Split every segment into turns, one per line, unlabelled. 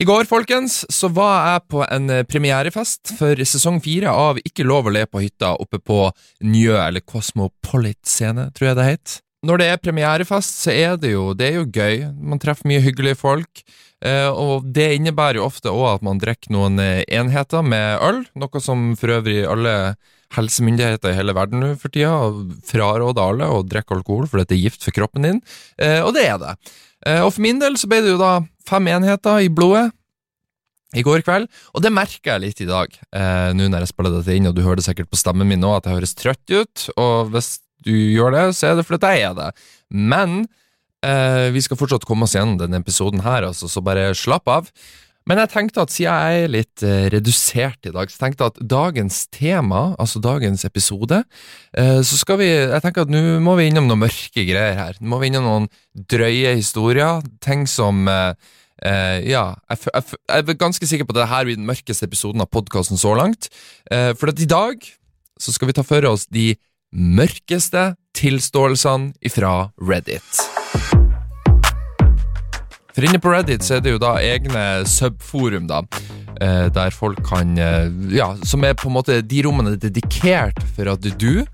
I går folkens, så var jeg på en eh, premierefest for sesong fire av Ikke lov å le på hytta oppe på Njø, eller Cosmopolit scene, tror jeg det het. Når det er premierefest, så er det jo, det er jo gøy. Man treffer mye hyggelige folk. Eh, og det innebærer jo ofte òg at man drikker noen eh, enheter med øl, noe som for øvrig alle helsemyndigheter i hele verden nå for tida fraråder alle å drikke alkohol fordi det er gift for kroppen din, og det er det. Og for min del så ble det jo da fem enheter i blodet i går kveld, og det merker jeg litt i dag, eh, nå når jeg spiller dette inn, og du hører det sikkert på stemmen min nå at jeg høres trøtt ut, og hvis du gjør det, så er det fordi jeg er det. Men eh, vi skal fortsatt komme oss gjennom denne episoden her, altså, så bare slapp av. Men jeg tenkte at siden jeg er litt eh, redusert i dag, så tenkte jeg at dagens tema, altså dagens episode, eh, så skal vi Jeg tenker at nå må vi innom noen mørke greier her. Nå må vi innom noen drøye historier, ting som Uh, ja, jeg, jeg, jeg, er ganske sikker på at dette blir den mørkeste episoden av podkasten så langt. Uh, for at i dag så skal vi ta for oss de mørkeste tilståelsene ifra Reddit. For inne på Reddit så er det jo da egne subforum, da. Uh, der folk kan Ja, som er på en måte de rommene dedikert for at du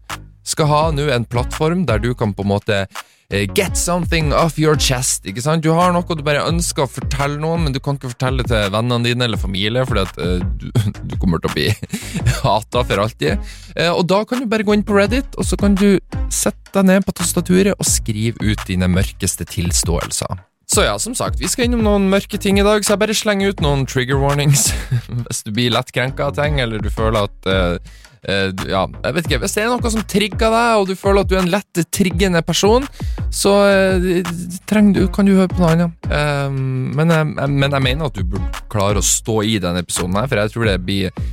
skal ha nå en plattform der du kan på en måte Eh, get something off your chest. ikke sant? Du har noe du bare ønsker å fortelle noen, men du kan ikke fortelle det til vennene dine eller familie, fordi at uh, du, du, kommer til å bli hata for alltid. Uh, og da kan du bare gå inn på Reddit, og så kan du sette deg ned på tastaturet og skrive ut dine mørkeste tilståelser. Så ja, som sagt, vi skal innom noen mørke ting i dag, så jeg bare slenger ut noen trigger warnings. Hvis du blir lett krenka av ting, eller du føler at Uh, ja, jeg vet ikke, Hvis det er noe som trigger deg, og du føler at du er en lett triggende person, så uh, du, kan du høre på noe annet. Uh, men, men, jeg mener at du burde klare å stå i denne episoden, her, for jeg tror det blir,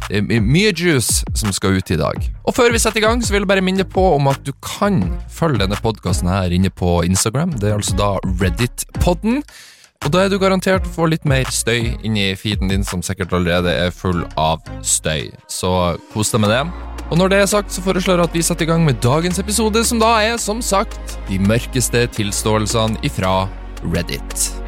mye juice som skal ut i dag. Og Før vi setter i gang, så vil jeg bare minne på om at du kan følge denne podkasten inne på Instagram. Det er altså da Reddit-podden. Og da er du garantert å få litt mer støy inni feeden din, som sikkert allerede er full av støy. Så kos deg med det. Og når det er sagt, så foreslår jeg at vi setter i gang med dagens episode, som da er, som sagt, de mørkeste tilståelsene ifra Reddit.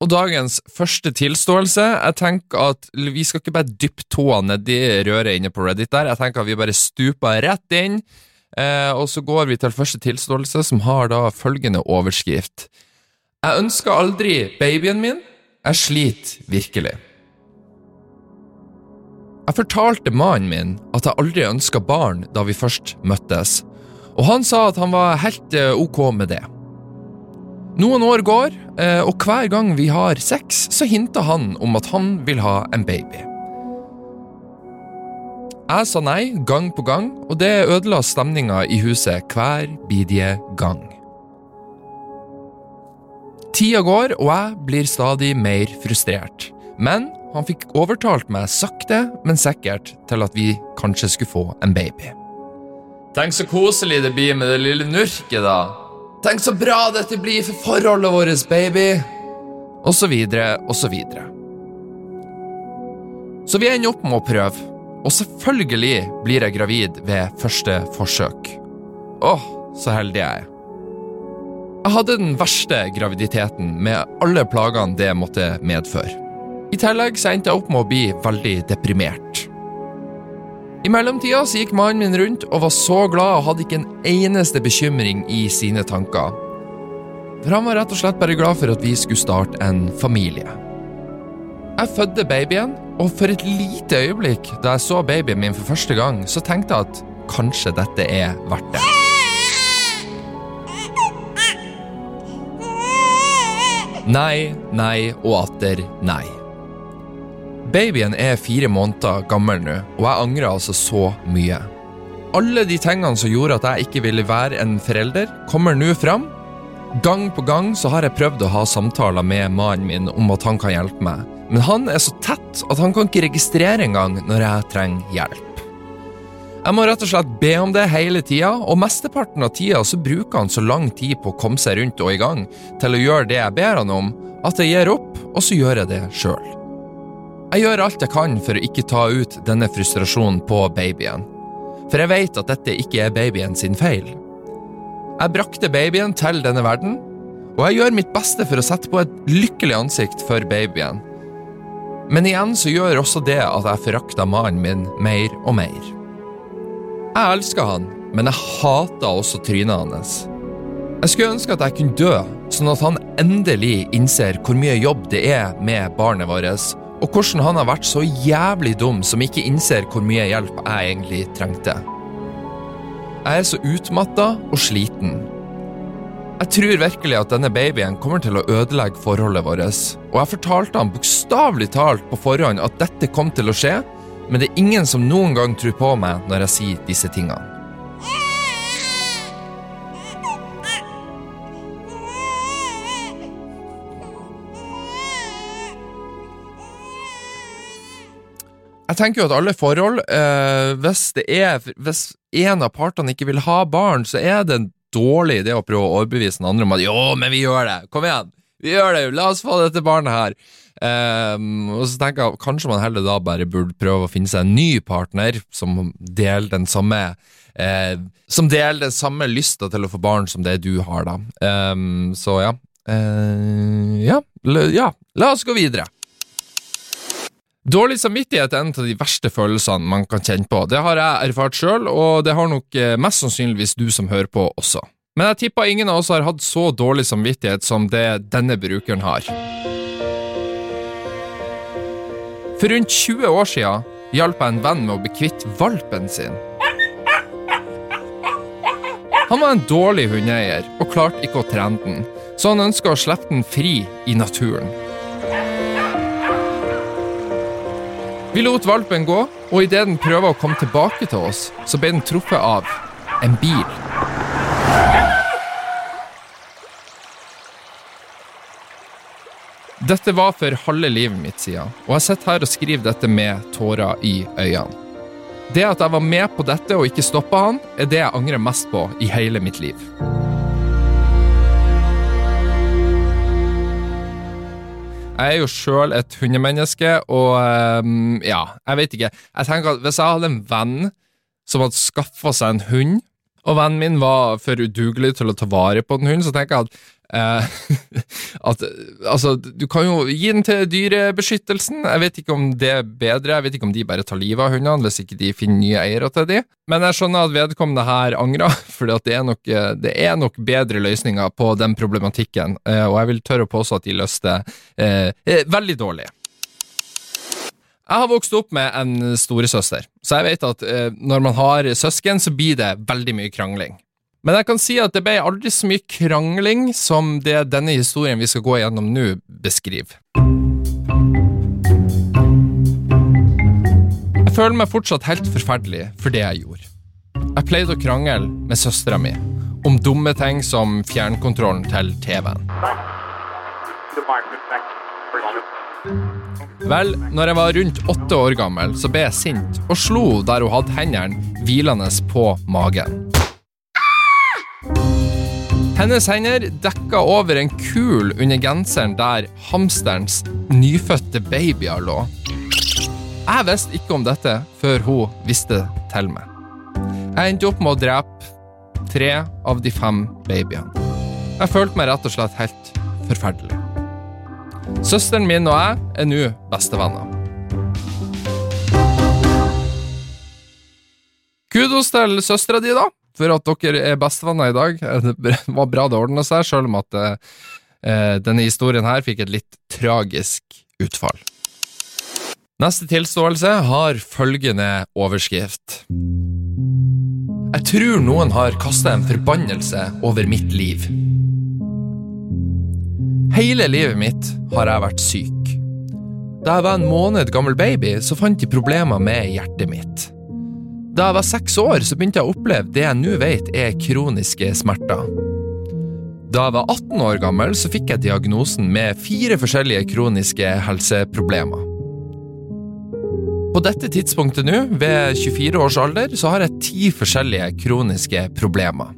Og dagens første tilståelse Jeg tenker at vi skal ikke bare dyppe tåa nedi røret inne på Reddit der. Jeg tenker at vi bare stuper rett inn, eh, og så går vi til første tilståelse, som har da følgende overskrift. Jeg ønsker aldri babyen min. Jeg sliter virkelig. Jeg fortalte mannen min at jeg aldri ønska barn da vi først møttes, og han sa at han var helt eh, ok med det. Noen år går, eh, og hver gang vi har sex, så hinter han om at han vil ha en baby. Jeg sa nei gang på gang, og det ødela stemninga i huset hver bidige gang. Tida går, og jeg blir stadig mer frustrert. Men han fikk overtalt meg sakte, men sikkert til at vi kanskje skulle få en baby. Tenk så koselig det blir med det lille nurket, da. Tenk så bra dette blir for forholdet vårt, baby! Og så videre, og så videre. Så vi ender opp med å prøve, og selvfølgelig blir jeg gravid ved første forsøk. Åh, så heldig jeg er. Jeg hadde den verste graviditeten med alle plagene det måtte medføre. I tillegg så endte jeg opp med å bli veldig deprimert. I mellomtida så gikk mannen min rundt og var så glad og hadde ikke en eneste bekymring i sine tanker. For han var rett og slett bare glad for at vi skulle starte en familie. Jeg fødte babyen, og for et lite øyeblikk da jeg så babyen min for første gang, så tenkte jeg at kanskje dette er verdt det. Nei, nei og atter nei. Babyen er fire måneder gammel nå, og jeg angrer altså så mye. Alle de tingene som gjorde at jeg ikke ville være en forelder, kommer nå fram. Gang på gang så har jeg prøvd å ha samtaler med mannen min om at han kan hjelpe meg, men han er så tett at han kan ikke registrere engang når jeg trenger hjelp. Jeg må rett og slett be om det hele tida, og mesteparten av tida så bruker han så lang tid på å komme seg rundt og i gang til å gjøre det jeg ber han om, at jeg gir opp, og så gjør jeg det sjøl. Jeg gjør alt jeg kan for å ikke ta ut denne frustrasjonen på babyen. for jeg vet at dette ikke er babyen sin feil. Jeg brakte babyen til denne verden, og jeg gjør mitt beste for å sette på et lykkelig ansikt for babyen. Men igjen så gjør også det at jeg forakter mannen min mer og mer. Jeg elsker han, men jeg hater også trynet hans. Jeg skulle ønske at jeg kunne dø, sånn at han endelig innser hvor mye jobb det er med barnet vårt, og hvordan han har vært så jævlig dum som ikke innser hvor mye hjelp jeg egentlig trengte. Jeg er så utmatta og sliten. Jeg tror virkelig at denne babyen kommer til å ødelegge forholdet vårt, og jeg fortalte han bokstavelig talt på forhånd at dette kom til å skje, men det er ingen som noen gang tror på meg når jeg sier disse tingene. Jeg tenker jo at alle forhold, eh, hvis det er Hvis en av partene ikke vil ha barn, så er det en dårlig idé å prøve å overbevise den andre om at jo, men vi gjør det, kom igjen, vi gjør det, la oss få dette barnet her. Um, og så tenker jeg kanskje man heller da bare burde prøve å finne seg en ny partner som deler den samme eh, Som deler den samme lysta til å få barn som det du har, da. Um, så ja. Uh, ja. ja. La oss gå videre. Dårlig samvittighet er en av de verste følelsene man kan kjenne på. Det har jeg erfart sjøl, og det har nok eh, mest sannsynligvis du som hører på også. Men jeg tipper ingen av oss har hatt så dårlig samvittighet som det denne brukeren har. For rundt 20 år siden hjalp jeg en venn med å bli kvitt valpen sin. Han var en dårlig hundeeier og klarte ikke å trene den, så han ønska å slippe den fri i naturen. Vi lot valpen gå, og idet den prøver å komme tilbake til oss, så ble den truffet av en bil. Dette var for halve livet mitt siden, og jeg sitter her og skriver dette med tårer i øynene. Det at jeg var med på dette og ikke stoppa han, er det jeg angrer mest på i hele mitt liv. Jeg er jo sjøl et hundemenneske, og um, ja, jeg vet ikke. Jeg tenker at Hvis jeg hadde en venn som hadde skaffa seg en hund, og vennen min var for udugelig til å ta vare på en hund, så tenker jeg at Eh, at Altså, du kan jo gi den til Dyrebeskyttelsen. Jeg vet ikke om det er bedre, jeg vet ikke om de bare tar livet av hundene hvis ikke de finner nye eiere til de. Men jeg skjønner at vedkommende her angrer, for det, det, er nok bedre løsninger på den problematikken, eh, og jeg vil tørre å påstå at de løste eh, veldig dårlig. Jeg har vokst opp med en storesøster, så jeg vet at eh, når man har søsken, så blir det veldig mye krangling. Men jeg kan si at det ble aldri så mye krangling som det denne historien vi skal gå gjennom nå, beskriver. Jeg føler meg fortsatt helt forferdelig for det jeg gjorde. Jeg pleide å krangle med søstera mi om dumme ting som fjernkontrollen til TV-en. Vel, når jeg var rundt åtte år gammel, så ble jeg sint og slo der hun hadde hendene hvilende på magen. Hennes hender dekka over en kul under genseren der hamsterens nyfødte babyer lå. Jeg visste ikke om dette før hun visste det til meg. Jeg endte opp med å drepe tre av de fem babyene. Jeg følte meg rett og slett helt forferdelig. Søsteren min og jeg er nå bestevenner. Kudos til søstera di, da for at dere er bestevenner i dag. Det var bra det ordna seg, sjøl om at eh, denne historien her fikk et litt tragisk utfall. Neste tilståelse har følgende overskrift. Jeg tror noen har kasta en forbannelse over mitt liv. Hele livet mitt har jeg vært syk. Da jeg var en måned gammel baby, så fant de problemer med hjertet mitt. Da jeg var seks år, så begynte jeg å oppleve det jeg nå vet er kroniske smerter. Da jeg var 18 år gammel, så fikk jeg diagnosen med fire forskjellige kroniske helseproblemer. På dette tidspunktet nå, ved 24 års alder, så har jeg ti forskjellige kroniske problemer.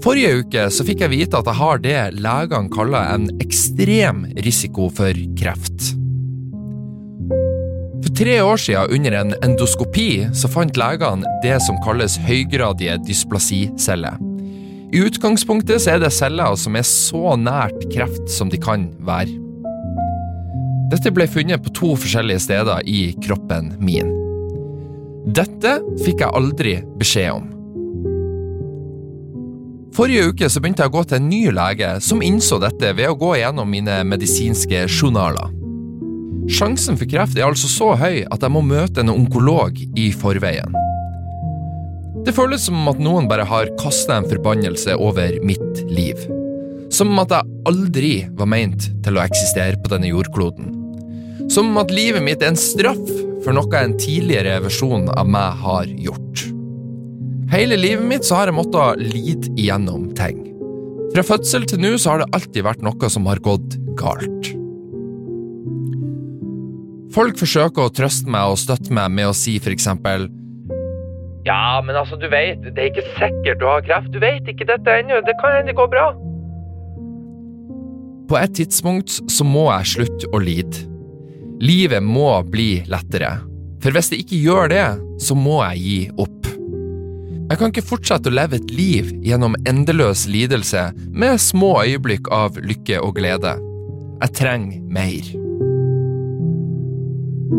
Forrige uke så fikk jeg vite at jeg har det legene kaller en ekstrem risiko for kreft tre år siden, under en endoskopi, så fant legene det som kalles høygradige dysplasiceller. I utgangspunktet så er det celler som er så nært kreft som de kan være. Dette ble funnet på to forskjellige steder i kroppen min. Dette fikk jeg aldri beskjed om. Forrige uke så begynte jeg å gå til en ny lege som innså dette ved å gå gjennom mine medisinske journaler. Sjansen for kreft er altså så høy at jeg må møte en onkolog i forveien. Det føles som at noen bare har kasta en forbannelse over mitt liv. Som at jeg aldri var meint til å eksistere på denne jordkloden. Som at livet mitt er en straff for noe en tidligere versjon av meg har gjort. Hele livet mitt så har jeg måttet lide igjennom ting. Fra fødsel til nå så har det alltid vært noe som har gått galt. Folk forsøker å trøste meg og støtte meg med å si for eksempel Ja, men altså, du vet, det er ikke sikkert du har kreft. Du vet ikke dette ennå. Det kan hende det går bra. På et tidspunkt så må jeg slutte å lide. Livet må bli lettere. For hvis det ikke gjør det, så må jeg gi opp. Jeg kan ikke fortsette å leve et liv gjennom endeløs lidelse med små øyeblikk av lykke og glede. Jeg trenger mer. Livets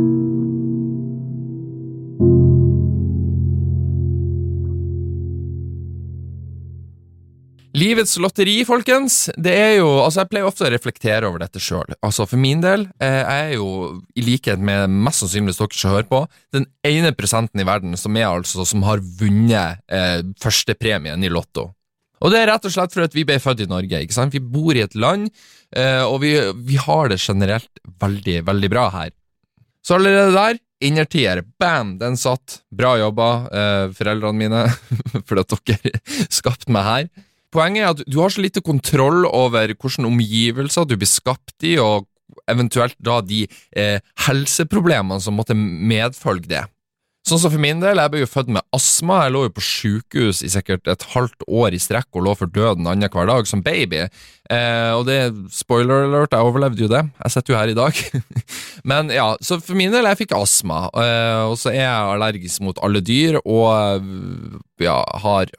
lotteri, folkens. Det er jo, altså Jeg pleier ofte å reflektere over dette sjøl. Altså for min del, eh, jeg er jo, i likhet med mest sannsynlig dere som hører på, den ene prosenten i verden som er altså som har vunnet eh, førstepremien i Lotto. Og det er rett og slett for at vi ble født i Norge. ikke sant? Vi bor i et land, eh, og vi, vi har det generelt veldig, veldig bra her. Så allerede der Innertier, bam, den satt. Bra jobba, eh, foreldrene mine, for at dere skapte meg her. Poenget er at du har så lite kontroll over hvilke omgivelser du blir skapt i, og eventuelt da de eh, helseproblemene som måtte medfølge det. Sånn som for min del, jeg ble jo født med astma, jeg lå jo på sykehus i sikkert et halvt år i strekk og lå for døden annenhver dag som baby. Eh, og det, spoiler alert, jeg overlevde jo det, jeg sitter jo her i dag. Men ja, så for min del, jeg fikk astma, eh, og så er jeg allergisk mot alle dyr, og ja, har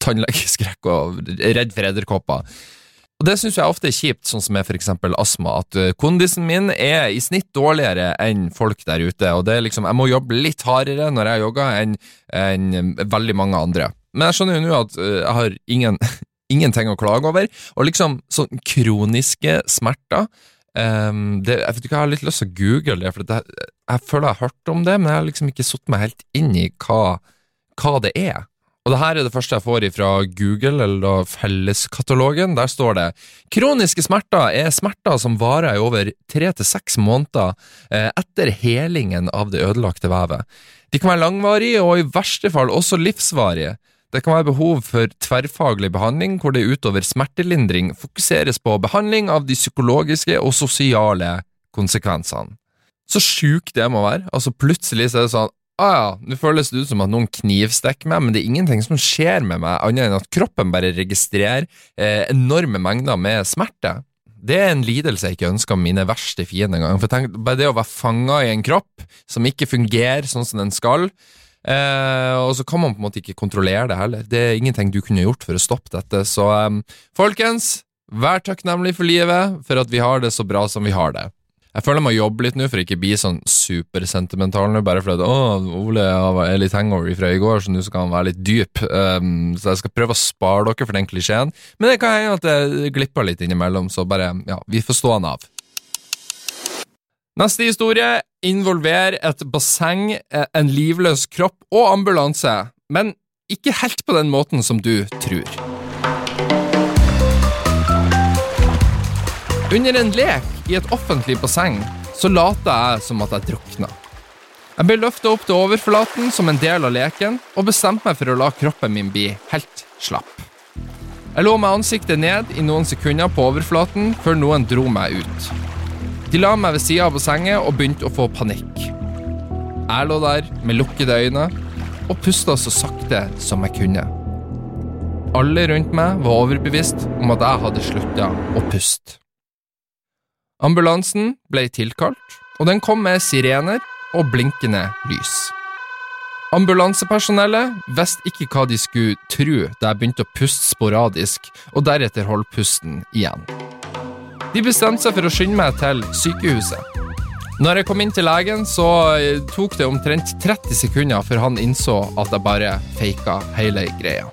tannlegeskrekk og redd for edderkopper. Og Det syns jeg ofte er kjipt, sånn som med f.eks. astma, at uh, kondisen min er i snitt dårligere enn folk der ute. og det er liksom, Jeg må jobbe litt hardere når jeg jogger enn enn veldig mange andre. Men jeg skjønner jo nå at uh, jeg har ingen, ingenting å klage over. Og liksom sånn kroniske smerter um, det, Jeg vet ikke, jeg har litt lyst til å google det, for det, jeg føler jeg har hørt om det, men jeg har liksom ikke satt meg helt inn i hva, hva det er. Og det her er det første jeg får fra Google, eller Felleskatalogen. Der står det kroniske smerter er smerter som varer i over tre til seks måneder eh, etter helingen av det ødelagte vevet. De kan være langvarige og i verste fall også livsvarige. Det kan være behov for tverrfaglig behandling, hvor det utover smertelindring fokuseres på behandling av de psykologiske og sosiale konsekvensene. Så sjukt det må være. Altså Plutselig så er det sånn ah ja, nå føles det ut som at noen knivstikker meg, men det er ingenting som skjer med meg, annet enn at kroppen bare registrerer eh, enorme mengder med smerte. Det er en lidelse jeg ikke ønsker mine verste fiender engang. For tenk, bare det å være fanga i en kropp som ikke fungerer sånn som den skal, eh, og så kan man på en måte ikke kontrollere det heller. Det er ingenting du kunne gjort for å stoppe dette. Så eh, folkens, vær takknemlig for livet, for at vi har det så bra som vi har det. Jeg føler jeg må jobbe litt nå for å ikke bli sånn supersentimental nå, bare fordi at, Ole er litt hangover fra i går, så nå skal han være litt dyp. Um, så jeg skal prøve å spare dere for den klisjeen. Men det kan hende at det glipper litt innimellom, så bare, ja, vi får stå han av. Neste historie involverer et basseng, eh, en livløs kropp og ambulanse, men ikke helt på den måten som du tror. Under en lek i et offentlig basseng så later jeg som at jeg drukna. Jeg ble løfta opp til overflaten som en del av leken, og bestemte meg for å la kroppen min bli helt slapp. Jeg lå med ansiktet ned i noen sekunder på overflaten før noen dro meg ut. De la meg ved sida av bassenget og begynte å få panikk. Jeg lå der med lukkede øyne og pusta så sakte som jeg kunne. Alle rundt meg var overbevist om at jeg hadde slutta å puste. Ambulansen ble tilkalt, og den kom med sirener og blinkende lys. Ambulansepersonellet visste ikke hva de skulle tro da jeg begynte å puste sporadisk, og deretter holde pusten igjen. De bestemte seg for å skynde meg til sykehuset. Når jeg kom inn til legen, så eh, tok det omtrent 30 sekunder før han innså at jeg bare faka hele greia.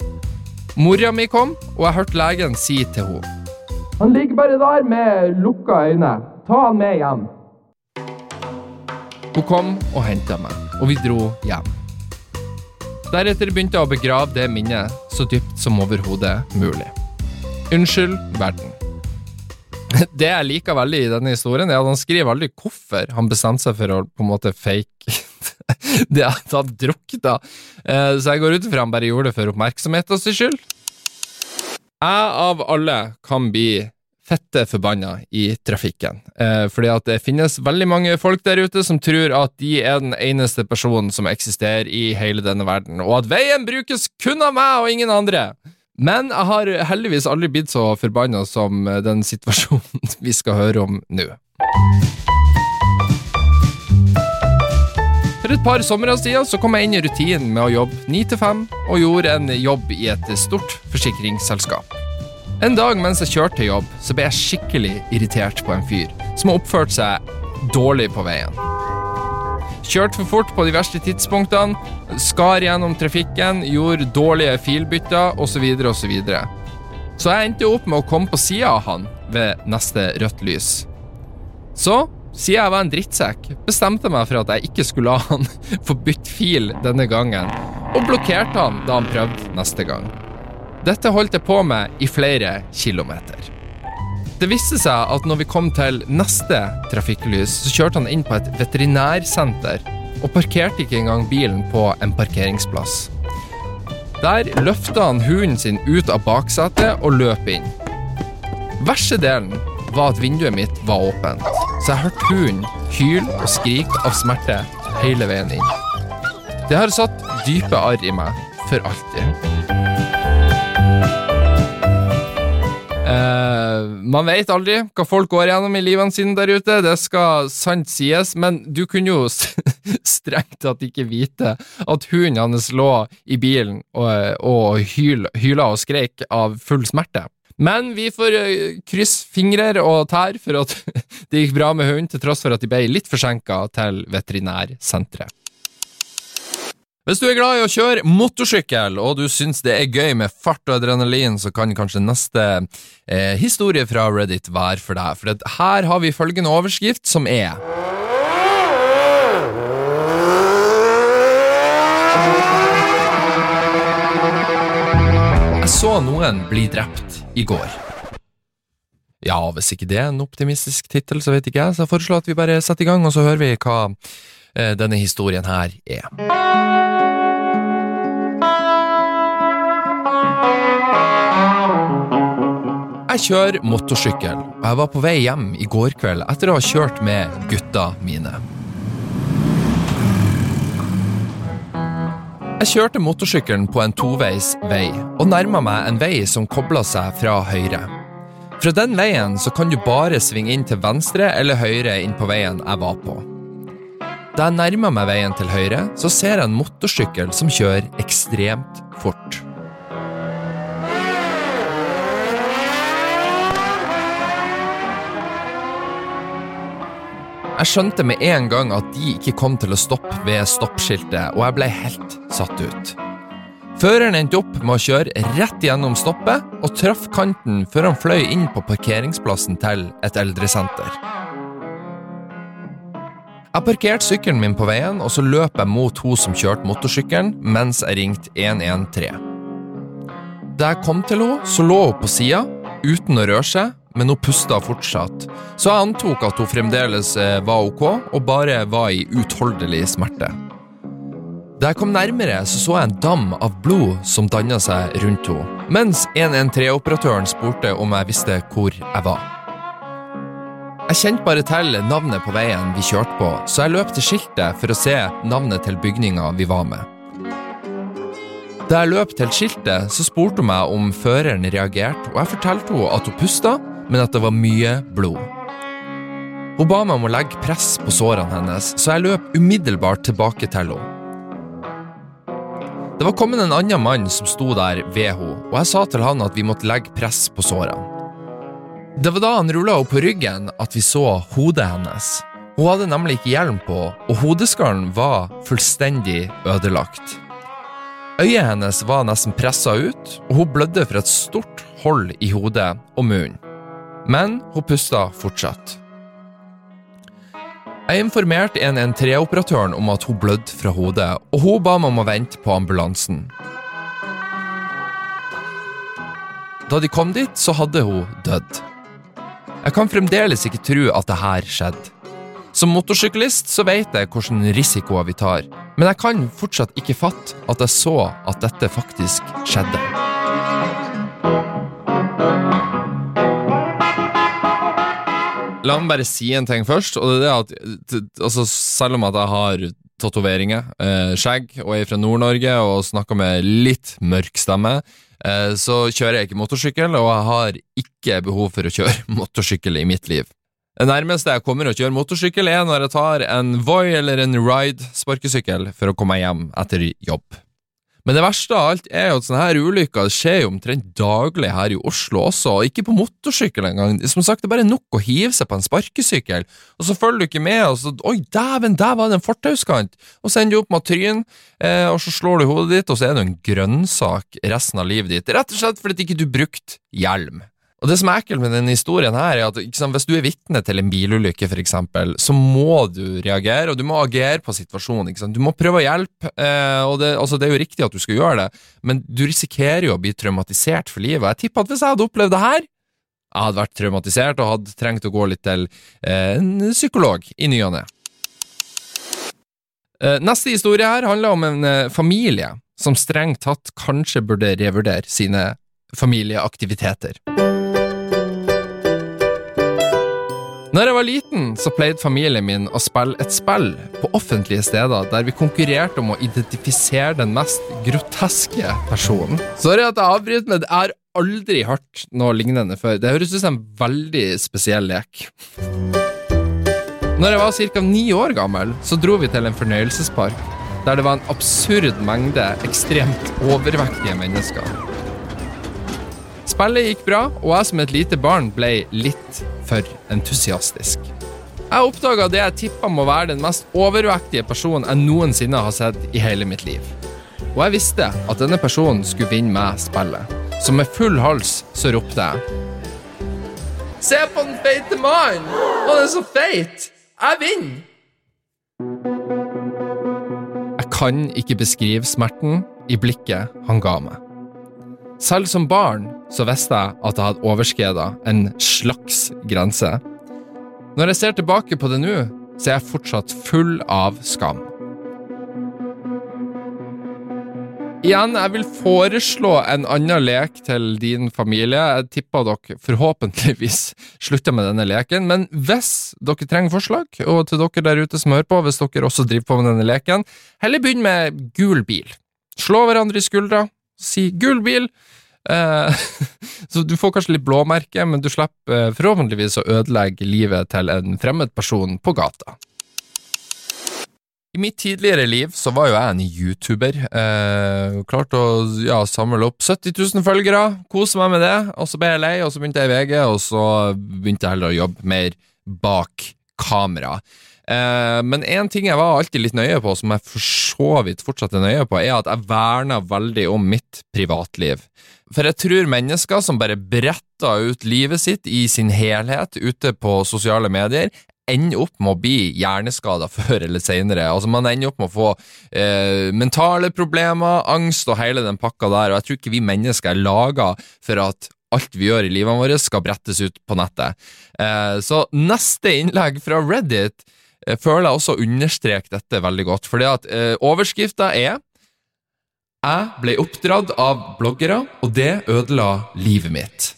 Mora mi kom, og jeg hørte legen si til henne Han ligger bare der med lukka øyne. Ta han med hjem. Hun kom og henta meg, og vi dro hjem. Deretter begynte jeg å begrave det minnet så dypt som overhodet mulig. Unnskyld verden. Det jeg liker veldig i denne historien, er at han skriver aldri hvorfor han bestemte seg for å på en måte fake det at han drukna. Eh, så jeg går ut ifra han bare gjorde det for oppmerksomhetens skyld. Jeg av alle kan bli fette forbanna i trafikken. Eh, fordi at det finnes veldig mange folk der ute som tror at de er den eneste personen som eksisterer i hele denne verden, og at veien brukes kun av meg og ingen andre. Men jeg har heldigvis aldri blitt så forbanna som den situasjonen vi skal høre om nå. For et par somre siden så kom jeg inn i rutinen med å jobbe 9 til 5, og gjorde en jobb i et stort forsikringsselskap. En dag mens jeg kjørte til jobb, så ble jeg skikkelig irritert på en fyr som har oppført seg dårlig på veien. Kjørte for fort på de verste tidspunktene, skar gjennom trafikken, gjorde dårlige filbytter osv. Så, videre, og så, så jeg endte opp med å komme på sida av han ved neste rødt lys. Så, siden jeg var en drittsekk, bestemte jeg meg for at jeg ikke skulle la han få bytte fil denne gangen, og blokkerte han da han prøvde neste gang. Dette holdt jeg på med i flere kilometer. Det viste seg at når vi kom til neste trafikklys, så kjørte han inn på et veterinærsenter og parkerte ikke engang bilen på en parkeringsplass. Der løfta han hunden sin ut av baksetet og løp inn. Verste delen var at vinduet mitt var åpent, så jeg hørte hunden hyle og skrike av smerte hele veien inn. Det har satt dype arr i meg for alltid. Uh, man vet aldri hva folk går gjennom i livene sine der ute, det skal sant sies, men du kunne jo strengt tatt ikke vite at hunden hans lå i bilen og, og hyl, hyla og skreik av full smerte. Men vi får uh, krysse fingrer og tær for at det gikk bra med hunden, til tross for at de ble litt forsinka til veterinærsenteret. Hvis du er glad i å kjøre motorsykkel, og du syns det er gøy med fart og adrenalin, så kan kanskje neste eh, historie fra Reddit være for deg. For her har vi følgende overskrift, som er så noen bli drept i går. Ja, hvis ikke det er en optimistisk tittel, så vet ikke jeg, så jeg foreslår at vi bare setter i gang, og så hører vi hva eh, denne historien her er. Jeg kjører motorsykkel, og jeg var på vei hjem i går kveld etter å ha kjørt med gutta mine. Jeg kjørte motorsykkelen på en toveis vei, og nærma meg en vei som kobla seg fra høyre. Fra den veien så kan du bare svinge inn til venstre eller høyre inn på veien jeg var på. Da jeg nærmer meg veien til høyre, så ser jeg en motorsykkel som kjører ekstremt fort. Jeg skjønte med en gang at de ikke kom til å stoppe ved stoppskiltet, og jeg ble helt satt ut. Føreren endte opp med å kjøre rett gjennom stoppet og traff kanten før han fløy inn på parkeringsplassen til et eldresenter. Jeg parkerte sykkelen min på veien, og så løp jeg mot hun som kjørte motorsykkelen, mens jeg ringte 113. Da jeg kom til henne, så lå hun på sida, uten å røre seg, men hun pusta fortsatt, så jeg antok at hun fremdeles eh, var ok og bare var i utholdelig smerte. Da jeg kom nærmere, så så jeg en dam av blod som danna seg rundt henne, mens 113-operatøren spurte om jeg visste hvor jeg var. Jeg kjente bare til navnet på veien vi kjørte på, så jeg løp til skiltet for å se navnet til bygninga vi var med. Da jeg løp til skiltet, så spurte hun meg om føreren reagerte, og jeg fortalte henne at hun pusta, men at det var mye blod. Hun ba meg om å legge press på sårene hennes, så jeg løp umiddelbart tilbake til henne. Det var kommet en annen mann som sto der ved henne, og jeg sa til han at vi måtte legge press på sårene. Det var da han rulla henne på ryggen at vi så hodet hennes. Hun hadde nemlig ikke hjelm på, og hodeskallen var fullstendig ødelagt. Øyet hennes var nesten pressa ut, og hun blødde fra et stort hold i hodet og munnen. Men hun pusta fortsatt. Jeg informerte 113-operatøren om at hun blødde fra hodet, og hun ba meg om å vente på ambulansen. Da de kom dit, så hadde hun dødd. Jeg kan fremdeles ikke tro at det her skjedde. Som motorsyklist så vet jeg hvilke risikoer vi tar, men jeg kan fortsatt ikke fatte at jeg så at dette faktisk skjedde. La meg bare si en ting først, og det er at altså, selv om at jeg har tatoveringer, eh, skjegg og er fra Nord-Norge og snakker med litt mørk stemme, eh, så kjører jeg ikke motorsykkel, og jeg har ikke behov for å kjøre motorsykkel i mitt liv. Det nærmeste jeg kommer å kjøre motorsykkel, er når jeg tar en Voi eller en Ride sparkesykkel for å komme meg hjem etter jobb. Men det verste av alt er jo at sånne her ulykker skjer jo omtrent daglig her i Oslo også, og ikke på motorsykkel engang. Som sagt, det er bare nok å hive seg på en sparkesykkel, og så følger du ikke med, og så Oi, dæven, der var det en fortauskant! Og så ender du opp med tryn, eh, og så slår du hodet ditt, og så er du en grønnsak resten av livet ditt. Rett og slett fordi ikke du brukte hjelm. Og Det som er ekkelt med denne historien, her er at sant, hvis du er vitne til en bilulykke, eksempel, så må du reagere, og du må agere på situasjonen. Du må prøve å hjelpe. Eh, og det, altså, det, er jo riktig at du skal gjøre det, men du risikerer jo å bli traumatisert for livet. Jeg tipper at hvis jeg hadde opplevd det her, jeg hadde vært traumatisert og hadde trengt å gå litt til eh, en psykolog i ny og ne. Eh, neste historie her handler om en eh, familie som strengt tatt kanskje burde revurdere sine familieaktiviteter. Når jeg var liten, så pleide familien min å spille et spill på offentlige steder der vi konkurrerte om å identifisere den mest groteske personen. Sorry at jeg avbryter, men jeg har aldri hørt noe lignende før. Det høres ut som en veldig spesiell lek. Når jeg var ca. ni år gammel, så dro vi til en fornøyelsespark der det var en absurd mengde ekstremt overvektige mennesker. Spillet gikk bra, og jeg som et lite barn ble litt for entusiastisk. Jeg oppdaga det jeg tippa må være den mest overvektige personen jeg noensinne har sett i hele mitt liv. Og jeg visste at denne personen skulle vinne meg spillet. Så med full hals så ropte jeg Se på den feite mannen! Han er så feit! Jeg vinner! Jeg kan ikke beskrive smerten i blikket han ga meg. Selv som barn så visste jeg at jeg hadde overskreda en slags grense. Når jeg ser tilbake på det nå, så er jeg fortsatt full av skam. Igjen, jeg vil foreslå en annen lek til din familie. Jeg tipper dere forhåpentligvis slutter med denne leken, men hvis dere trenger forslag, og til dere der ute som hører på, hvis dere også driver på med denne leken, heller begynn med gul bil. Slå hverandre i skuldra, si gul bil, Eh, så du får kanskje litt blåmerke, men du slipper eh, forhåpentligvis å ødelegge livet til en fremmed person på gata. I mitt tidligere liv så var jo jeg en YouTuber. Eh, klarte å ja, samle opp 70 000 følgere, kose meg med det. Og så ble jeg lei, og så begynte jeg i VG, og så begynte jeg heller å jobbe mer bak kamera. Eh, men én ting jeg var alltid litt nøye på, som jeg for så vidt fortsatt er nøye på, er at jeg verna veldig om mitt privatliv. For jeg tror mennesker som bare bretter ut livet sitt i sin helhet ute på sosiale medier, ender opp med å bli hjerneskada før eller senere. Altså Man ender opp med å få eh, mentale problemer, angst og hele den pakka der, og jeg tror ikke vi mennesker er laga for at alt vi gjør i livet vårt skal brettes ut på nettet. Eh, så neste innlegg fra Reddit jeg føler jeg også understreker dette veldig godt. Fordi at eh, overskrifta er Jeg ble oppdratt av bloggere, og det ødela livet mitt.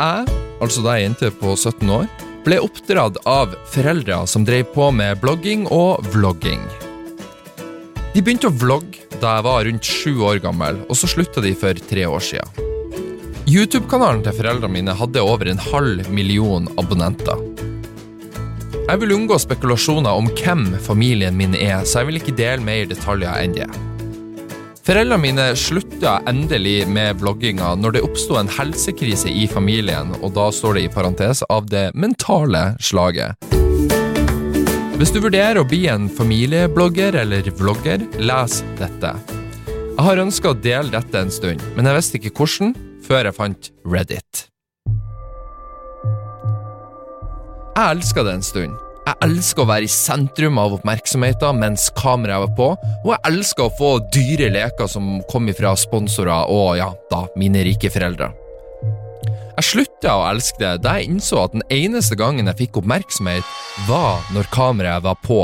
Jeg, altså da ei jente på 17 år, ble oppdratt av foreldre som drev på med blogging og vlogging. De begynte å vlogge da jeg var rundt sju år gammel, og så slutta de for tre år siden. YouTube-kanalen til foreldrene mine hadde over en halv million abonnenter. Jeg vil unngå spekulasjoner om hvem familien min er, så jeg vil ikke dele mer detaljer enn det. Foreldrene mine slutta endelig med blogginga når det oppsto en helsekrise i familien, og da står det i parentes av det mentale slaget. Hvis du vurderer å bli en familieblogger eller vlogger, les dette. Jeg har ønska å dele dette en stund, men jeg visste ikke hvordan, før jeg fant Reddit. Jeg elska det en stund. Jeg elsker å være i sentrum av oppmerksomheten mens kameraet var på, og jeg elsker å få dyre leker som kom ifra sponsorer og ja, da, mine rike foreldre. Jeg slutta å elske det da jeg innså at den eneste gangen jeg fikk oppmerksomhet, var når kameraet var på,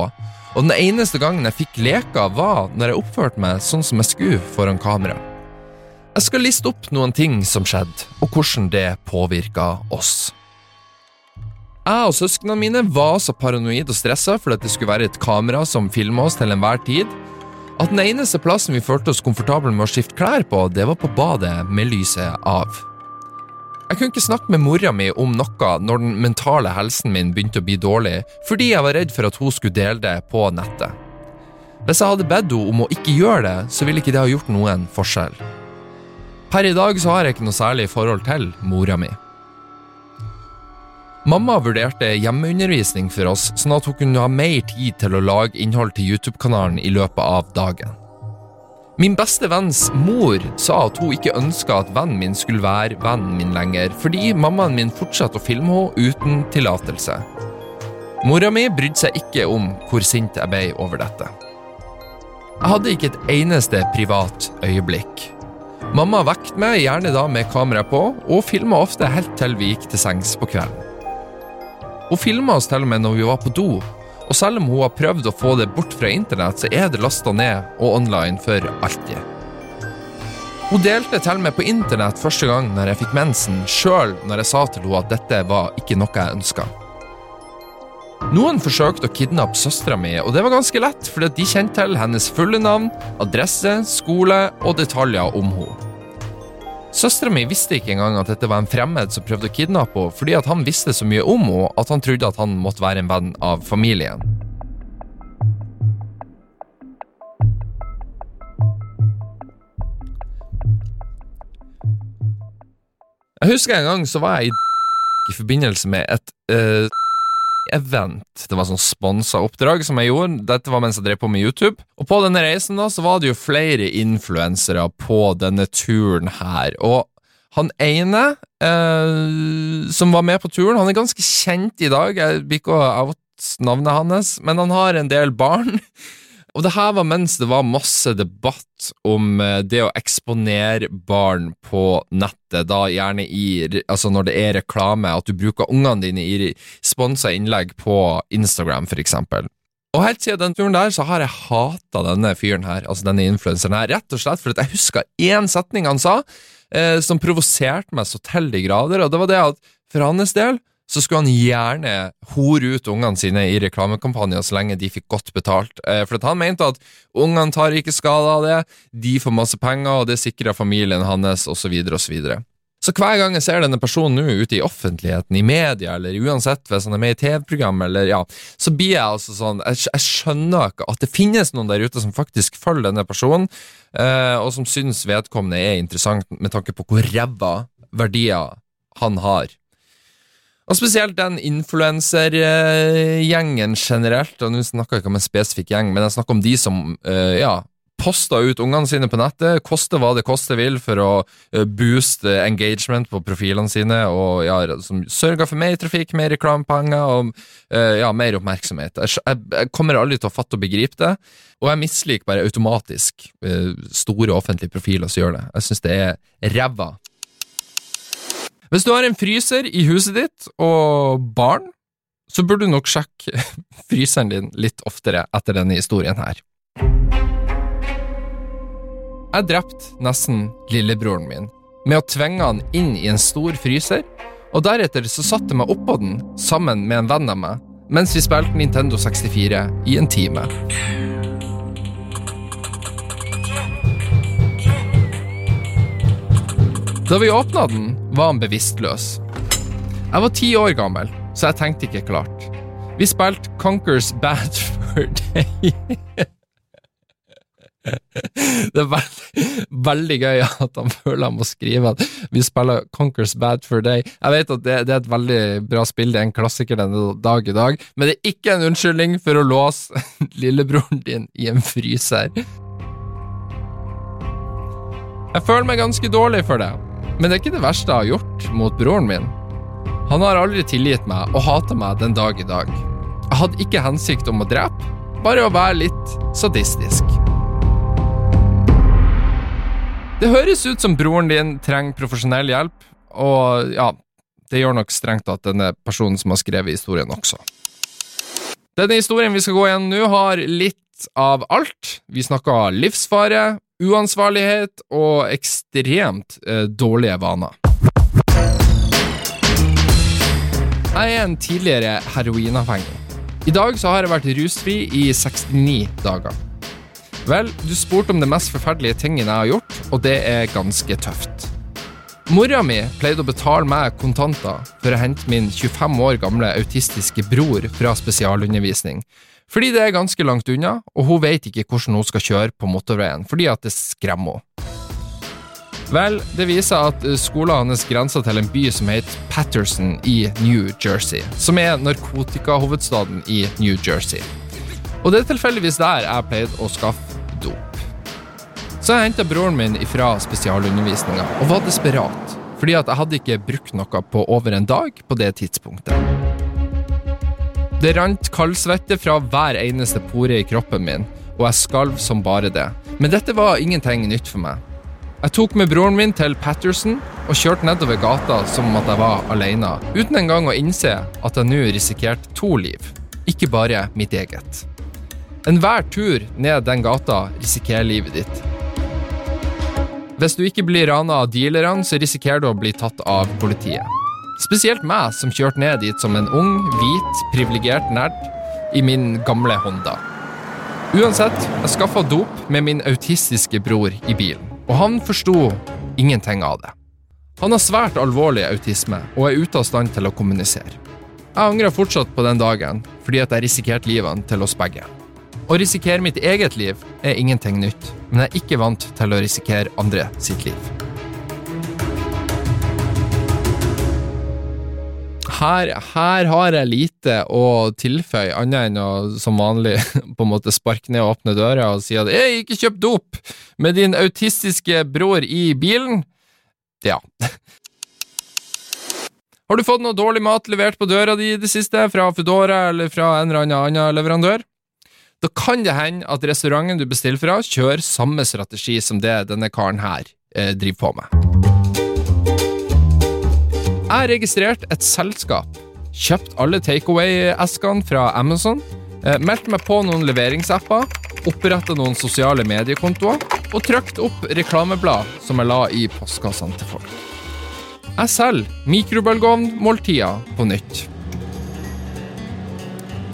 og den eneste gangen jeg fikk leker, var når jeg oppførte meg sånn som jeg skulle foran kamera. Jeg skal liste opp noen ting som skjedde, og hvordan det påvirka oss. Jeg og søsknene mine var så paranoid og stressa fordi det skulle være et kamera som filma oss til enhver tid, at den eneste plassen vi følte oss komfortable med å skifte klær på, det var på badet med lyset av. Jeg kunne ikke snakke med mora mi om noe når den mentale helsen min begynte å bli dårlig, fordi jeg var redd for at hun skulle dele det på nettet. Hvis jeg hadde bedt henne om å ikke gjøre det, så ville ikke det ha gjort noen forskjell. Per i dag så har jeg ikke noe særlig forhold til mora mi. Mamma vurderte hjemmeundervisning for oss, sånn at hun kunne ha mer tid til å lage innhold til YouTube-kanalen i løpet av dagen. Min beste venns mor sa at hun ikke ønska at vennen min skulle være vennen min lenger, fordi mammaen min fortsatte å filme henne uten tillatelse. Mora mi brydde seg ikke om hvor sint jeg ble over dette. Jeg hadde ikke et eneste privat øyeblikk. Mamma vekket meg, gjerne da med kamera på, og filma ofte helt til vi gikk til sengs på kvelden. Hun filma oss til og med når vi var på do, og selv om hun har prøvd å få det bort fra internett, så er det lasta ned og online for alltid. Hun delte til med på internett første gang når jeg fikk mensen, sjøl når jeg sa til henne at dette var ikke noe jeg ønska. Noen forsøkte å kidnappe søstera mi, og det var ganske lett, fordi de kjente til hennes fulle navn, adresse, skole og detaljer om henne. Søstera mi visste ikke engang at dette var en fremmed som prøvde å kidnappe henne, fordi han visste så mye om henne at han trodde at han måtte være en venn av familien. Jeg husker en gang så var jeg i i forbindelse med et uh, event. Det var sånn sponsa oppdrag som jeg gjorde. Dette var mens jeg drev på med YouTube. Og på denne reisen da, så var det jo flere influensere på denne turen her. Og han ene eh, som var med på turen, han er ganske kjent i dag. Jeg blir ikke out navnet hans, men han har en del barn. Og det her var mens det var masse debatt om eh, det å eksponere barn på nettet, da gjerne i Altså når det er reklame, at du bruker ungene dine i sponsa innlegg på Instagram, for eksempel. Og helt siden den turen der, så har jeg hata denne fyren her, altså denne influenseren her, rett og slett fordi jeg huska én setning han sa, eh, som provoserte meg så til de grader, og det var det at for hans del så skulle han gjerne hore ut ungene sine i reklamekampanjer så lenge de fikk godt betalt. Eh, for han mente at ungene tar ikke skade av det, de får masse penger, og det sikrer familien hans, osv., osv. Så, så hver gang jeg ser denne personen nå ute i offentligheten, i media, eller uansett hvis han er med i TV-program, eller ja, så blir jeg altså sånn jeg, jeg, skjønner ikke at det finnes noen der ute som faktisk følger denne personen, eh, og som syns vedkommende er interessant med tanke på hvor ræva verdier han har. Og spesielt den influensergjengen generelt, og nå snakker jeg ikke om en spesifikk gjeng, men jeg snakker om de som uh, ja, poster ut ungene sine på nettet, koste hva det koste vil, for å uh, booste engagement på profilene sine, og ja, som sørger for mer trafikk, mer reklamepenger og uh, ja, mer oppmerksomhet. Jeg, jeg, kommer aldri til å fatte og begripe det, og jeg misliker bare automatisk store offentlige profiler som gjør det. Jeg syns det er ræva. Hvis du har en fryser i huset ditt og barn, så burde du nok sjekke fryseren din litt oftere etter denne historien her. Jeg drepte nesten lillebroren min med å tvinge han inn i en stor fryser, og deretter så satte jeg meg oppå den sammen med en venn av meg mens vi spilte Nintendo 64 i en time. Da vi åpna den, var han bevisstløs. Jeg var ti år gammel, så jeg tenkte ikke klart. Vi spilte Conquers Bad for Day. Det er veldig, veldig gøy at han føler han må skrive at vi spiller Conquers Bad for Day. Jeg vet at det, det, er et veldig bra spill, det er en klassiker denne dag i dag, men det er ikke en unnskyldning for å låse lillebroren din i en fryser. Jeg føler meg ganske dårlig for det, men det er ikke det verste jeg har gjort mot broren min. Han har aldri tilgitt meg og hater meg den dag i dag. Jeg hadde ikke hensikt om å drepe, bare å være litt sadistisk. Det høres ut som broren din trenger profesjonell hjelp, og ja, det gjør nok strengt tatt denne personen som har skrevet historien også. Denne historien vi skal gå igjen nå, har litt av alt. Vi snakker livsfare, uansvarlighet og ekstremt eh, dårlige vaner. Jeg er en tidligere heroinavhengig. I dag så har jeg vært rusfri i 69 dager. Vel, du spurte om det mest forferdelige tingene jeg har gjort, og det er ganske tøft. Mora mi pleide å betale meg kontanter for å hente min 25 år gamle autistiske bror fra spesialundervisning, fordi det er ganske langt unna, og hun vet ikke hvordan hun skal kjøre på motorveien, fordi at det skremmer henne. Vel, det viser at skolen hans grenser til en by som heter Patterson i New Jersey, som er narkotikahovedstaden i New Jersey. Og det er tilfeldigvis der jeg pleide å skaffe dop. Så jeg henta broren min fra spesialundervisninga og var desperat, fordi at jeg hadde ikke brukt noe på over en dag på det tidspunktet. Det rant kaldsvette fra hver eneste pore i kroppen min, og jeg skalv som bare det. Men dette var ingenting nytt for meg. Jeg tok med broren min til Patterson og kjørte nedover gata som om at jeg var alene, uten engang å innse at jeg nå risikerte to liv, ikke bare mitt eget. Enhver tur ned den gata risikerer livet ditt. Hvis du ikke blir rana av dealerne, så risikerer du å bli tatt av politiet. Spesielt meg, som kjørte ned dit som en ung, hvit, privilegert nerd i min gamle Honda. Uansett, jeg skaffa dop med min autistiske bror i bilen, og han forsto ingenting av det. Han har svært alvorlig autisme og er ute av stand til å kommunisere. Jeg angrer fortsatt på den dagen, fordi at jeg risikerte livene til oss begge. Å risikere mitt eget liv er ingenting nytt, men jeg er ikke vant til å risikere andre sitt liv. Her, her, har jeg lite å tilføye, annet enn å som vanlig på en måte sparke ned og åpne døra og si at 'jeg ikke kjøpt dop med din autistiske bror i bilen'. Ja. Har du fått noe dårlig mat levert på døra di i det siste, fra Foodora eller fra en eller annen leverandør? Da kan det hende at restauranten du bestiller fra, kjører samme strategi som det denne karen her eh, driver på med. Jeg har registrert et selskap, kjøpt alle takeaway-eskene fra Amazon, meldte meldt meg på noen leveringsapper, oppretta noen sosiale mediekontoer og trykte opp reklameblad som jeg la i postkassene til folk. Jeg selger mikrobølgeovnmåltider på nytt.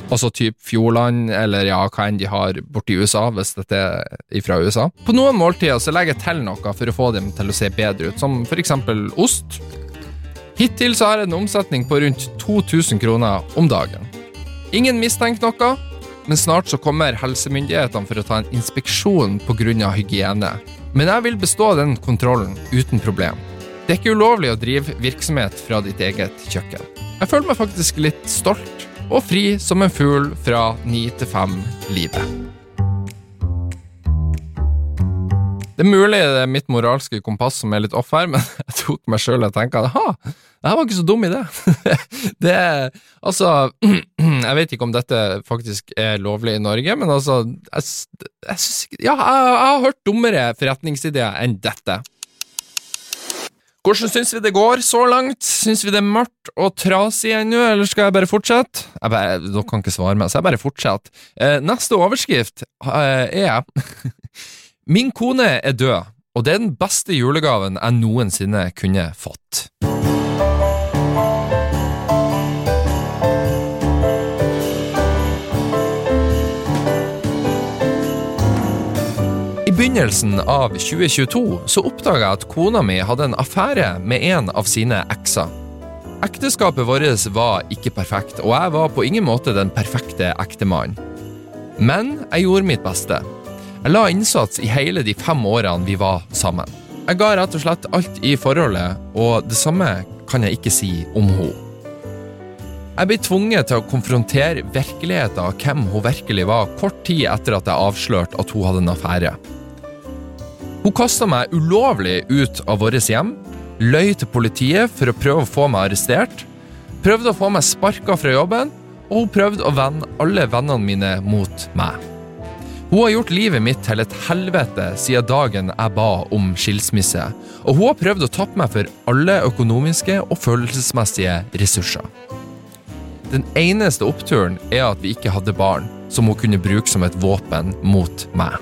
Altså type Fjordland, eller ja, hva enn de har borti USA, hvis dette er fra USA. På noen måltider så legger jeg til noe for å få dem til å se bedre ut, som for eksempel ost, Hittil så har jeg en omsetning på rundt 2000 kroner om dagen. Ingen mistenker noe, men snart så kommer helsemyndighetene for å ta en inspeksjon pga. hygiene. Men jeg vil bestå den kontrollen uten problem. Det er ikke ulovlig å drive virksomhet fra ditt eget kjøkken. Jeg føler meg faktisk litt stolt og fri som en fugl fra ni til fem-livet. Det er mulig det er mitt moralske kompass som er litt off her, men jeg tok meg sjøl og tenkte at ha, det her var ikke så dum idé. det Altså, jeg vet ikke om dette faktisk er lovlig i Norge, men altså jeg, jeg ikke... Ja, jeg, jeg har hørt dummere forretningsideer enn dette. Hvordan syns vi det går så langt? Syns vi det er mørkt og trasig ennå, eller skal jeg bare fortsette? Jeg bare, dere kan ikke svare meg, så jeg bare fortsetter. Eh, neste overskrift eh, er Min kone er død, og det er den beste julegaven jeg noensinne kunne fått. I begynnelsen av 2022 så oppdaga jeg at kona mi hadde en affære med en av sine ekser. Ekteskapet vårt var ikke perfekt, og jeg var på ingen måte den perfekte ektemannen. Men jeg gjorde mitt beste. Jeg la innsats i hele de fem årene vi var sammen. Jeg ga rett og slett alt i forholdet, og det samme kan jeg ikke si om henne. Jeg ble tvunget til å konfrontere virkeligheten av hvem hun virkelig var, kort tid etter at jeg avslørte at hun hadde en affære. Hun kasta meg ulovlig ut av vårt hjem, løy til politiet for å prøve å få meg arrestert, prøvde å få meg sparka fra jobben, og hun prøvde å vende alle vennene mine mot meg. Hun har gjort livet mitt til et helvete siden dagen jeg ba om skilsmisse, og hun har prøvd å tappe meg for alle økonomiske og følelsesmessige ressurser. Den eneste oppturen er at vi ikke hadde barn som hun kunne bruke som et våpen mot meg.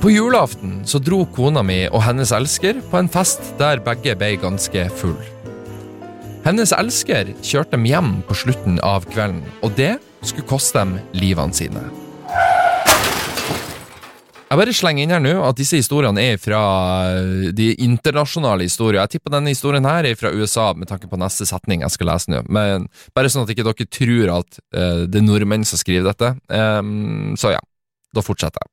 På julaften så dro kona mi og hennes elsker på en fest der begge ble ganske full. Hennes elsker kjørte dem hjem på slutten av kvelden, og det skulle koste dem livene sine. Jeg bare slenger inn her nå at disse historiene er fra eh, de internasjonale historier. Jeg tipper denne historien her er fra USA, med tanke på neste setning jeg skal lese nå. Men Bare sånn at ikke dere tror at uh, det er nordmenn som skriver dette. Um, så ja, da fortsetter jeg.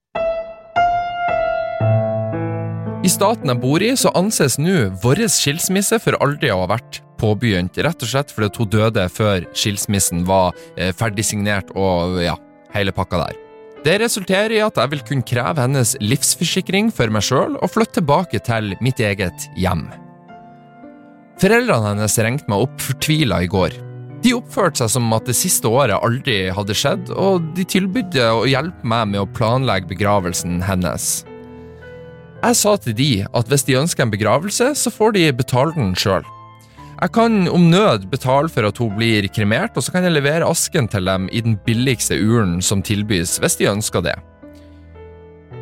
I staten jeg bor i, så anses nå vår skilsmisse for aldri å ha vært påbegynt, rett og slett fordi hun døde før skilsmissen var eh, ferdig signert og ja, hele pakka der. Det resulterer i at jeg vil kunne kreve hennes livsforsikring for meg sjøl og flytte tilbake til mitt eget hjem. Foreldrene hennes ringte meg opp fortvila i går. De oppførte seg som at det siste året aldri hadde skjedd, og de tilbød å hjelpe meg med å planlegge begravelsen hennes. Jeg sa til de at hvis de ønsker en begravelse, så får de betale den sjøl. Jeg kan om nød betale for at hun blir kremert, og så kan jeg levere asken til dem i den billigste urnen som tilbys, hvis de ønsker det.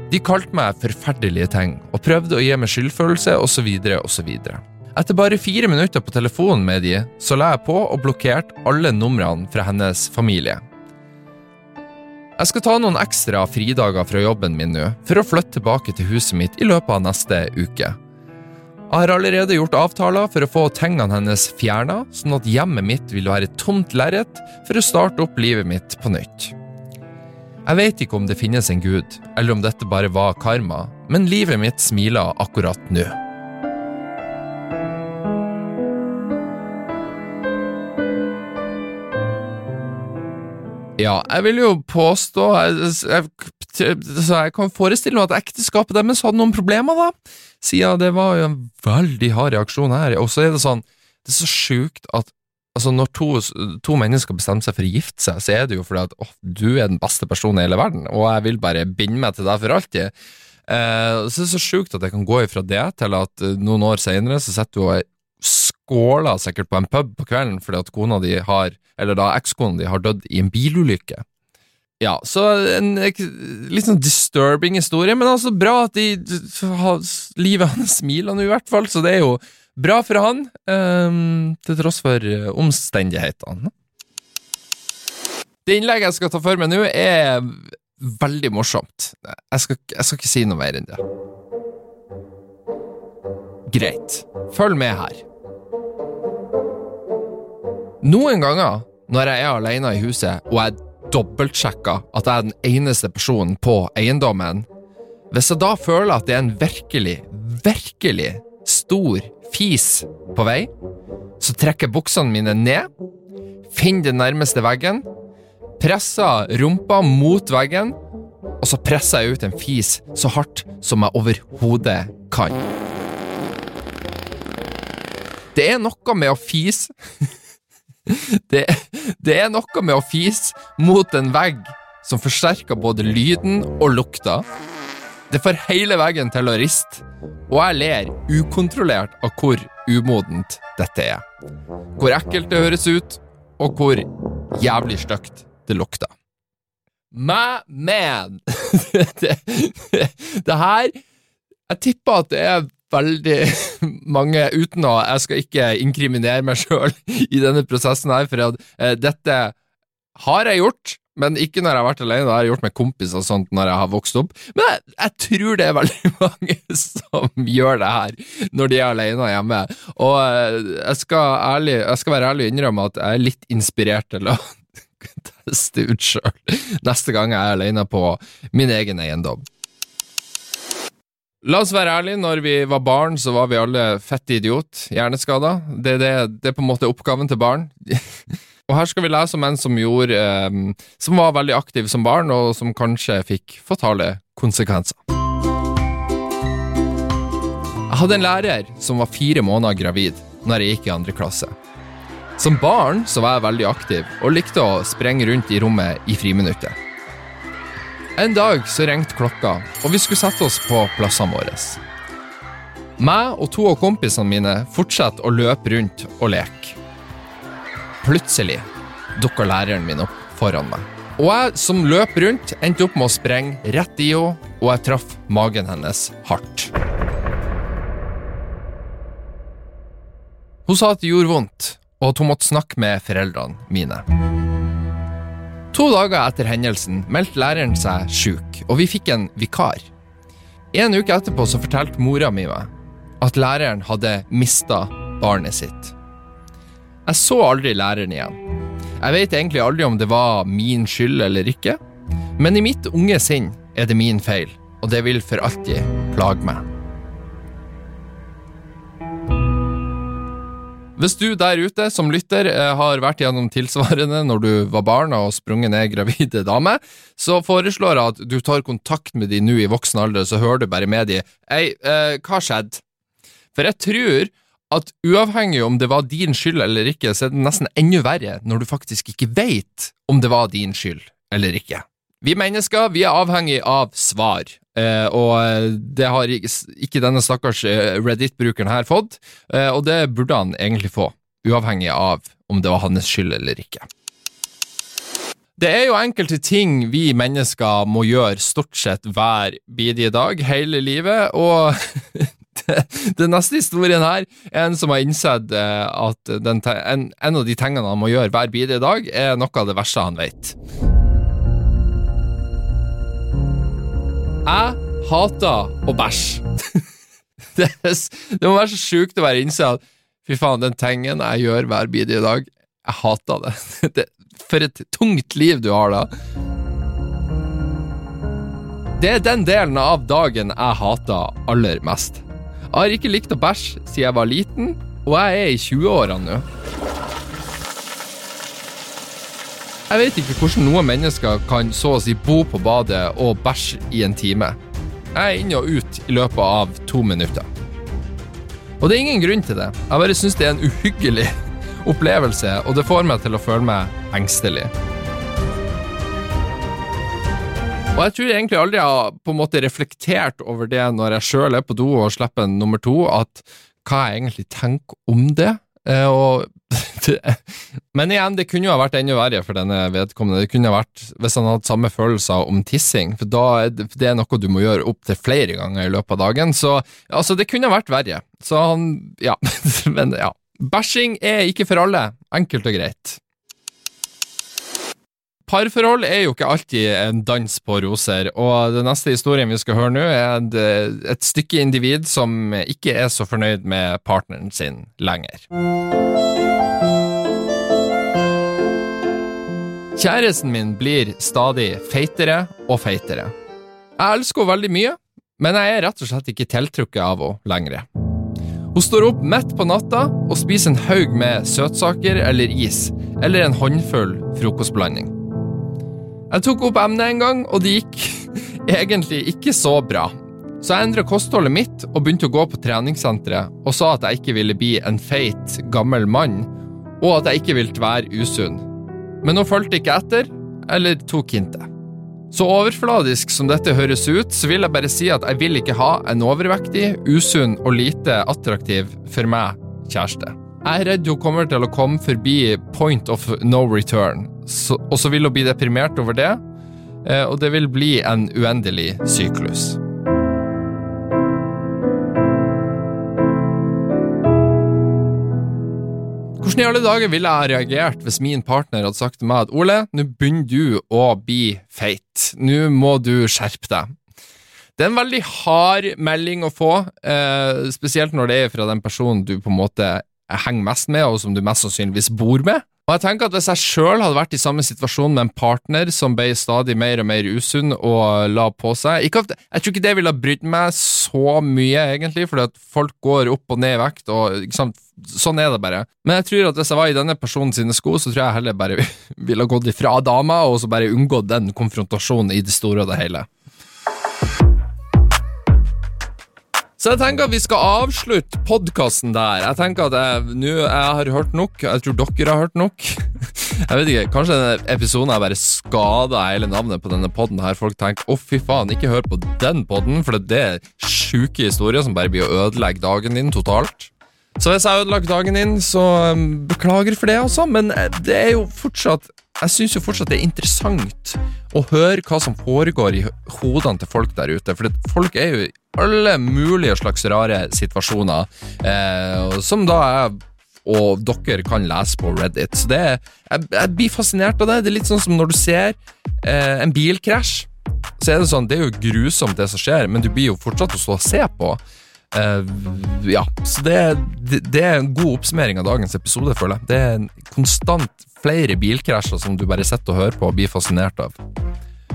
De kalte meg forferdelige ting, og prøvde å gi meg skyldfølelse, osv., osv. Etter bare fire minutter på telefonen med de, så la jeg på og blokkerte alle numrene fra hennes familie. Jeg skal ta noen ekstra fridager fra jobben min nå, for å flytte tilbake til huset mitt i løpet av neste uke. Jeg har allerede gjort avtaler for å få tingene hennes fjerna, sånn at hjemmet mitt vil være tomt lerret for å starte opp livet mitt på nytt. Jeg vet ikke om det finnes en gud, eller om dette bare var karma, men livet mitt smiler akkurat nå. Ja, jeg vil jo påstå jeg, jeg, så jeg kan forestille meg at ekteskapet deres hadde noen problemer, da, siden det var jo en veldig hard reaksjon her. Og så er det sånn, det er så sjukt at altså når to, to, mennesker bestemmer seg for å gifte seg, så er det jo fordi at åh, du er den beste personen i hele verden, og jeg vil bare binde meg til deg for alltid. Eh, så det er så sjukt at jeg kan gå ifra det til at eh, noen år senere så sitter du og skåler sikkert på en pub på kvelden fordi at kona di har, eller da ekskona di har dødd i en bilulykke. Ja, så en litt sånn disturbing historie, men altså bra at de har livet hans smiler nå, i hvert fall, så det er jo bra for han, um, til tross for uh, omstendighetene. Det innlegget jeg skal ta for meg nå, er veldig morsomt. Jeg skal, jeg skal ikke si noe mer enn det. Greit, følg med her. Noen ganger når jeg er alene i huset og jeg dobbeltsjekker at jeg er den eneste personen på eiendommen. Hvis jeg da føler at det er en virkelig, virkelig stor fis på vei, så trekker jeg buksene mine ned, finner den nærmeste veggen, presser rumpa mot veggen, og så presser jeg ut en fis så hardt som jeg overhodet kan. Det er noe med å fise det, det, er noe med å fise mot en vegg som forsterker både lyden og lukta. Det får hele veggen til å riste, og jeg ler ukontrollert av hvor umodent dette er. Hvor ekkelt det høres ut, og hvor jævlig stygt det lukter. My man! det, det, det her Jeg tipper at det er veldig mange, uten å Jeg skal ikke inkriminere meg sjøl i denne prosessen her, for at, eh, dette har jeg gjort, men ikke når jeg har vært alene. Det har jeg gjort med kompiser og sånt når jeg har vokst opp. Men jeg, jeg tror det er veldig mange som gjør det her når de er alene hjemme. Og eh, jeg skal, ærlig, jeg skal være ærlig og innrømme at jeg er litt inspirert til å teste ut sjøl neste gang jeg er alene på min egen eiendom. La oss være ærlige, når vi var barn, så var vi alle fette idiot, hjerneskada. Det, det, det, er på en måte oppgaven til barn. og her skal vi lese om en som gjorde eh, Som var veldig aktiv som barn, og som kanskje fikk fatale konsekvenser. Jeg hadde en lærer som var fire måneder gravid når jeg gikk i andre klasse. Som barn så var jeg veldig aktiv og likte å sprenge rundt i rommet i friminuttet. En dag så ringte klokka, og vi skulle sette oss på plassene våre. Meg og to av kompisene mine fortsetter å løpe rundt og leke. Plutselig dukka læreren min opp foran meg. Og jeg som løp rundt, endte opp med å sprenge rett i henne, og jeg traff magen hennes hardt. Hun sa at det gjorde vondt, og at hun måtte snakke med foreldrene mine. To dager etter hendelsen meldte læreren seg sjuk, og vi fikk en vikar. En uke etterpå så fortalte mora mi meg at læreren hadde mista barnet sitt. Jeg så aldri læreren igjen. Jeg vet egentlig aldri om det var min skyld eller ikke, men i mitt unge sinn er det min feil, og det vil for alltid plage meg. Hvis du der ute som lytter eh, har vært gjennom tilsvarende når du var barn og sprunget ned gravide dame, så foreslår jeg at du tar kontakt med de nå i voksen alder, så hører du bare med de Ei, eh, hva skjedde? For jeg tror at uavhengig om det var din skyld eller ikke, så er det nesten enda verre når du faktisk ikke veit om det var din skyld eller ikke. Vi mennesker vi er avhengig av svar, eh, og det har ikke denne stakkars eh, Reddit-brukeren her fått, eh, og det burde han egentlig få, uavhengig av om det var hans skyld eller ikke. Det er jo enkelte ting vi mennesker må gjøre stort sett hver bidige dag, hele livet, og den neste historien her er en som har innsett at den, en, en, av de tingene han må gjøre hver bidige dag, er noe av det verste han vet. Jeg hater å bæsje. det, må være så sjukt å være innse fy faen, den tingen jeg gjør hver bidige dag, jeg hater det. det. For et tungt liv du har da. Det er den delen av dagen jeg hater aller mest. Jeg har ikke likt å bæsje siden jeg var liten, og jeg er i 20-årene nå. Jeg vet ikke hvordan noen mennesker kan så å si bo på badet og bæsje i en time. Jeg er inn og ut i løpet av to minutter. Og det er ingen grunn til det. Jeg bare syns det er en uhyggelig opplevelse, og det får meg til å føle meg engstelig. Og jeg tror egentlig aldri jeg har på en måte reflektert over det når jeg sjøl er på do og slipper en nummer to, at hva jeg egentlig tenker om det. Eh, og Men igjen, det kunne jo ha vært enda verre for denne vedkommende. Det kunne ha vært hvis han hadde samme følelser om tissing, for da er det, det er noe du må gjøre opptil flere ganger i løpet av dagen. Så altså, det kunne ha vært verre. Så han Ja. Men ja. Bæsjing er ikke for alle. Enkelt og greit. Parforhold er jo ikke alltid en dans på roser, og den neste historien vi skal høre nå, er et, stykke individ som ikke er så fornøyd med partneren sin lenger. Kjæresten min blir stadig feitere og feitere. Jeg elsker henne veldig mye, men jeg er rett og slett ikke tiltrukket av henne lenger. Hun står opp midt på natta og spiser en haug med søtsaker eller is, eller en håndfull frokostblanding. Jeg tok opp emnet en gang, og det gikk egentlig ikke så bra. Så jeg endra kostholdet mitt og begynte å gå på treningssenteret og sa at jeg ikke ville bli en feit, gammel mann, og at jeg ikke ville være usunn. Men hun fulgte ikke etter, eller tok hintet. Så overfladisk som dette høres ut, så vil jeg bare si at jeg vil ikke ha en overvektig, usunn og lite attraktiv, for meg, kjæreste. Jeg er redd hun kommer til å komme forbi point of no return, så, og så vil hun bli deprimert over det, eh, og det vil bli en uendelig syklus. Hvordan i alle dager ville jeg reagert hvis min partner hadde sagt til meg at Ole, nå begynner du å bli feit, nå må du skjerpe deg. Det er en veldig hard melding å få, eh, spesielt når det er fra den personen du på en måte henger mest med, og som du mest sannsynligvis bor med. Og jeg tenker at Hvis jeg sjøl hadde vært i samme situasjon med en partner som ble stadig mer og mer usunn og la på seg at, Jeg tror ikke det ville brydd meg så mye, egentlig, fordi at folk går opp og ned i vekt. og Sånn er det bare. Men jeg tror at hvis jeg var i denne personen sine sko, så tror jeg heller bare ville gått ifra dama og så bare unngått den konfrontasjonen i det store og det hele. Så jeg tenker at vi skal avslutte podkasten der. Jeg tenker at jeg, nå jeg har hørt nok. Jeg tror dere har hørt nok. Jeg vet ikke, Kanskje denne episoden jeg bare skada hele navnet på denne poden. Folk tenker 'å, oh, fy faen, ikke hør på den poden', for det er sjuke historier som bare blir å ødelegge dagen din totalt. Så hvis jeg har ødelagt dagen din, så um, beklager for det, altså. Men eh, det er jo fortsatt Jeg syns jo fortsatt det er interessant å høre hva som foregår i hodene til folk der ute. For folk er jo i alle mulige slags rare situasjoner, eh, som da jeg og dere kan lese på Reddit. Så det jeg, jeg, blir fascinert av det. Det er litt sånn som når du ser eh, en bilkrasj. Så er det sånn, det er jo grusomt, det som skjer, men du blir jo fortsatt å stå og se på. Uh, ja, så det, det, det, er en god oppsummering av dagens episode, føler jeg. Det er konstant flere bilkrasjer som du bare sitter og hører på og blir fascinert av.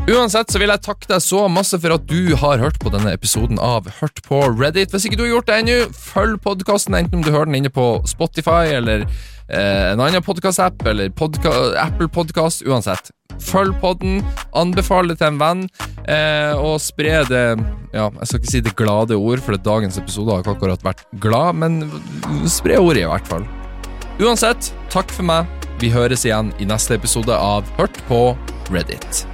Uansett så vil jeg takke deg så masse for at du har hørt på denne episoden av Hørt på Reddit. Hvis ikke du har gjort det ennå, følg podkasten, enten om du hører den inne på Spotify eller eh, en annen podkastapp eller podka Apple Podkast. Uansett, følg podden, anbefal det til en venn, eh, og spre det Ja, jeg skal ikke si det glade ord, for dagens episode har ikke akkurat vært glad, men spre ordet, i hvert fall. Uansett, takk for meg. Vi høres igjen i neste episode av Hørt på Reddit.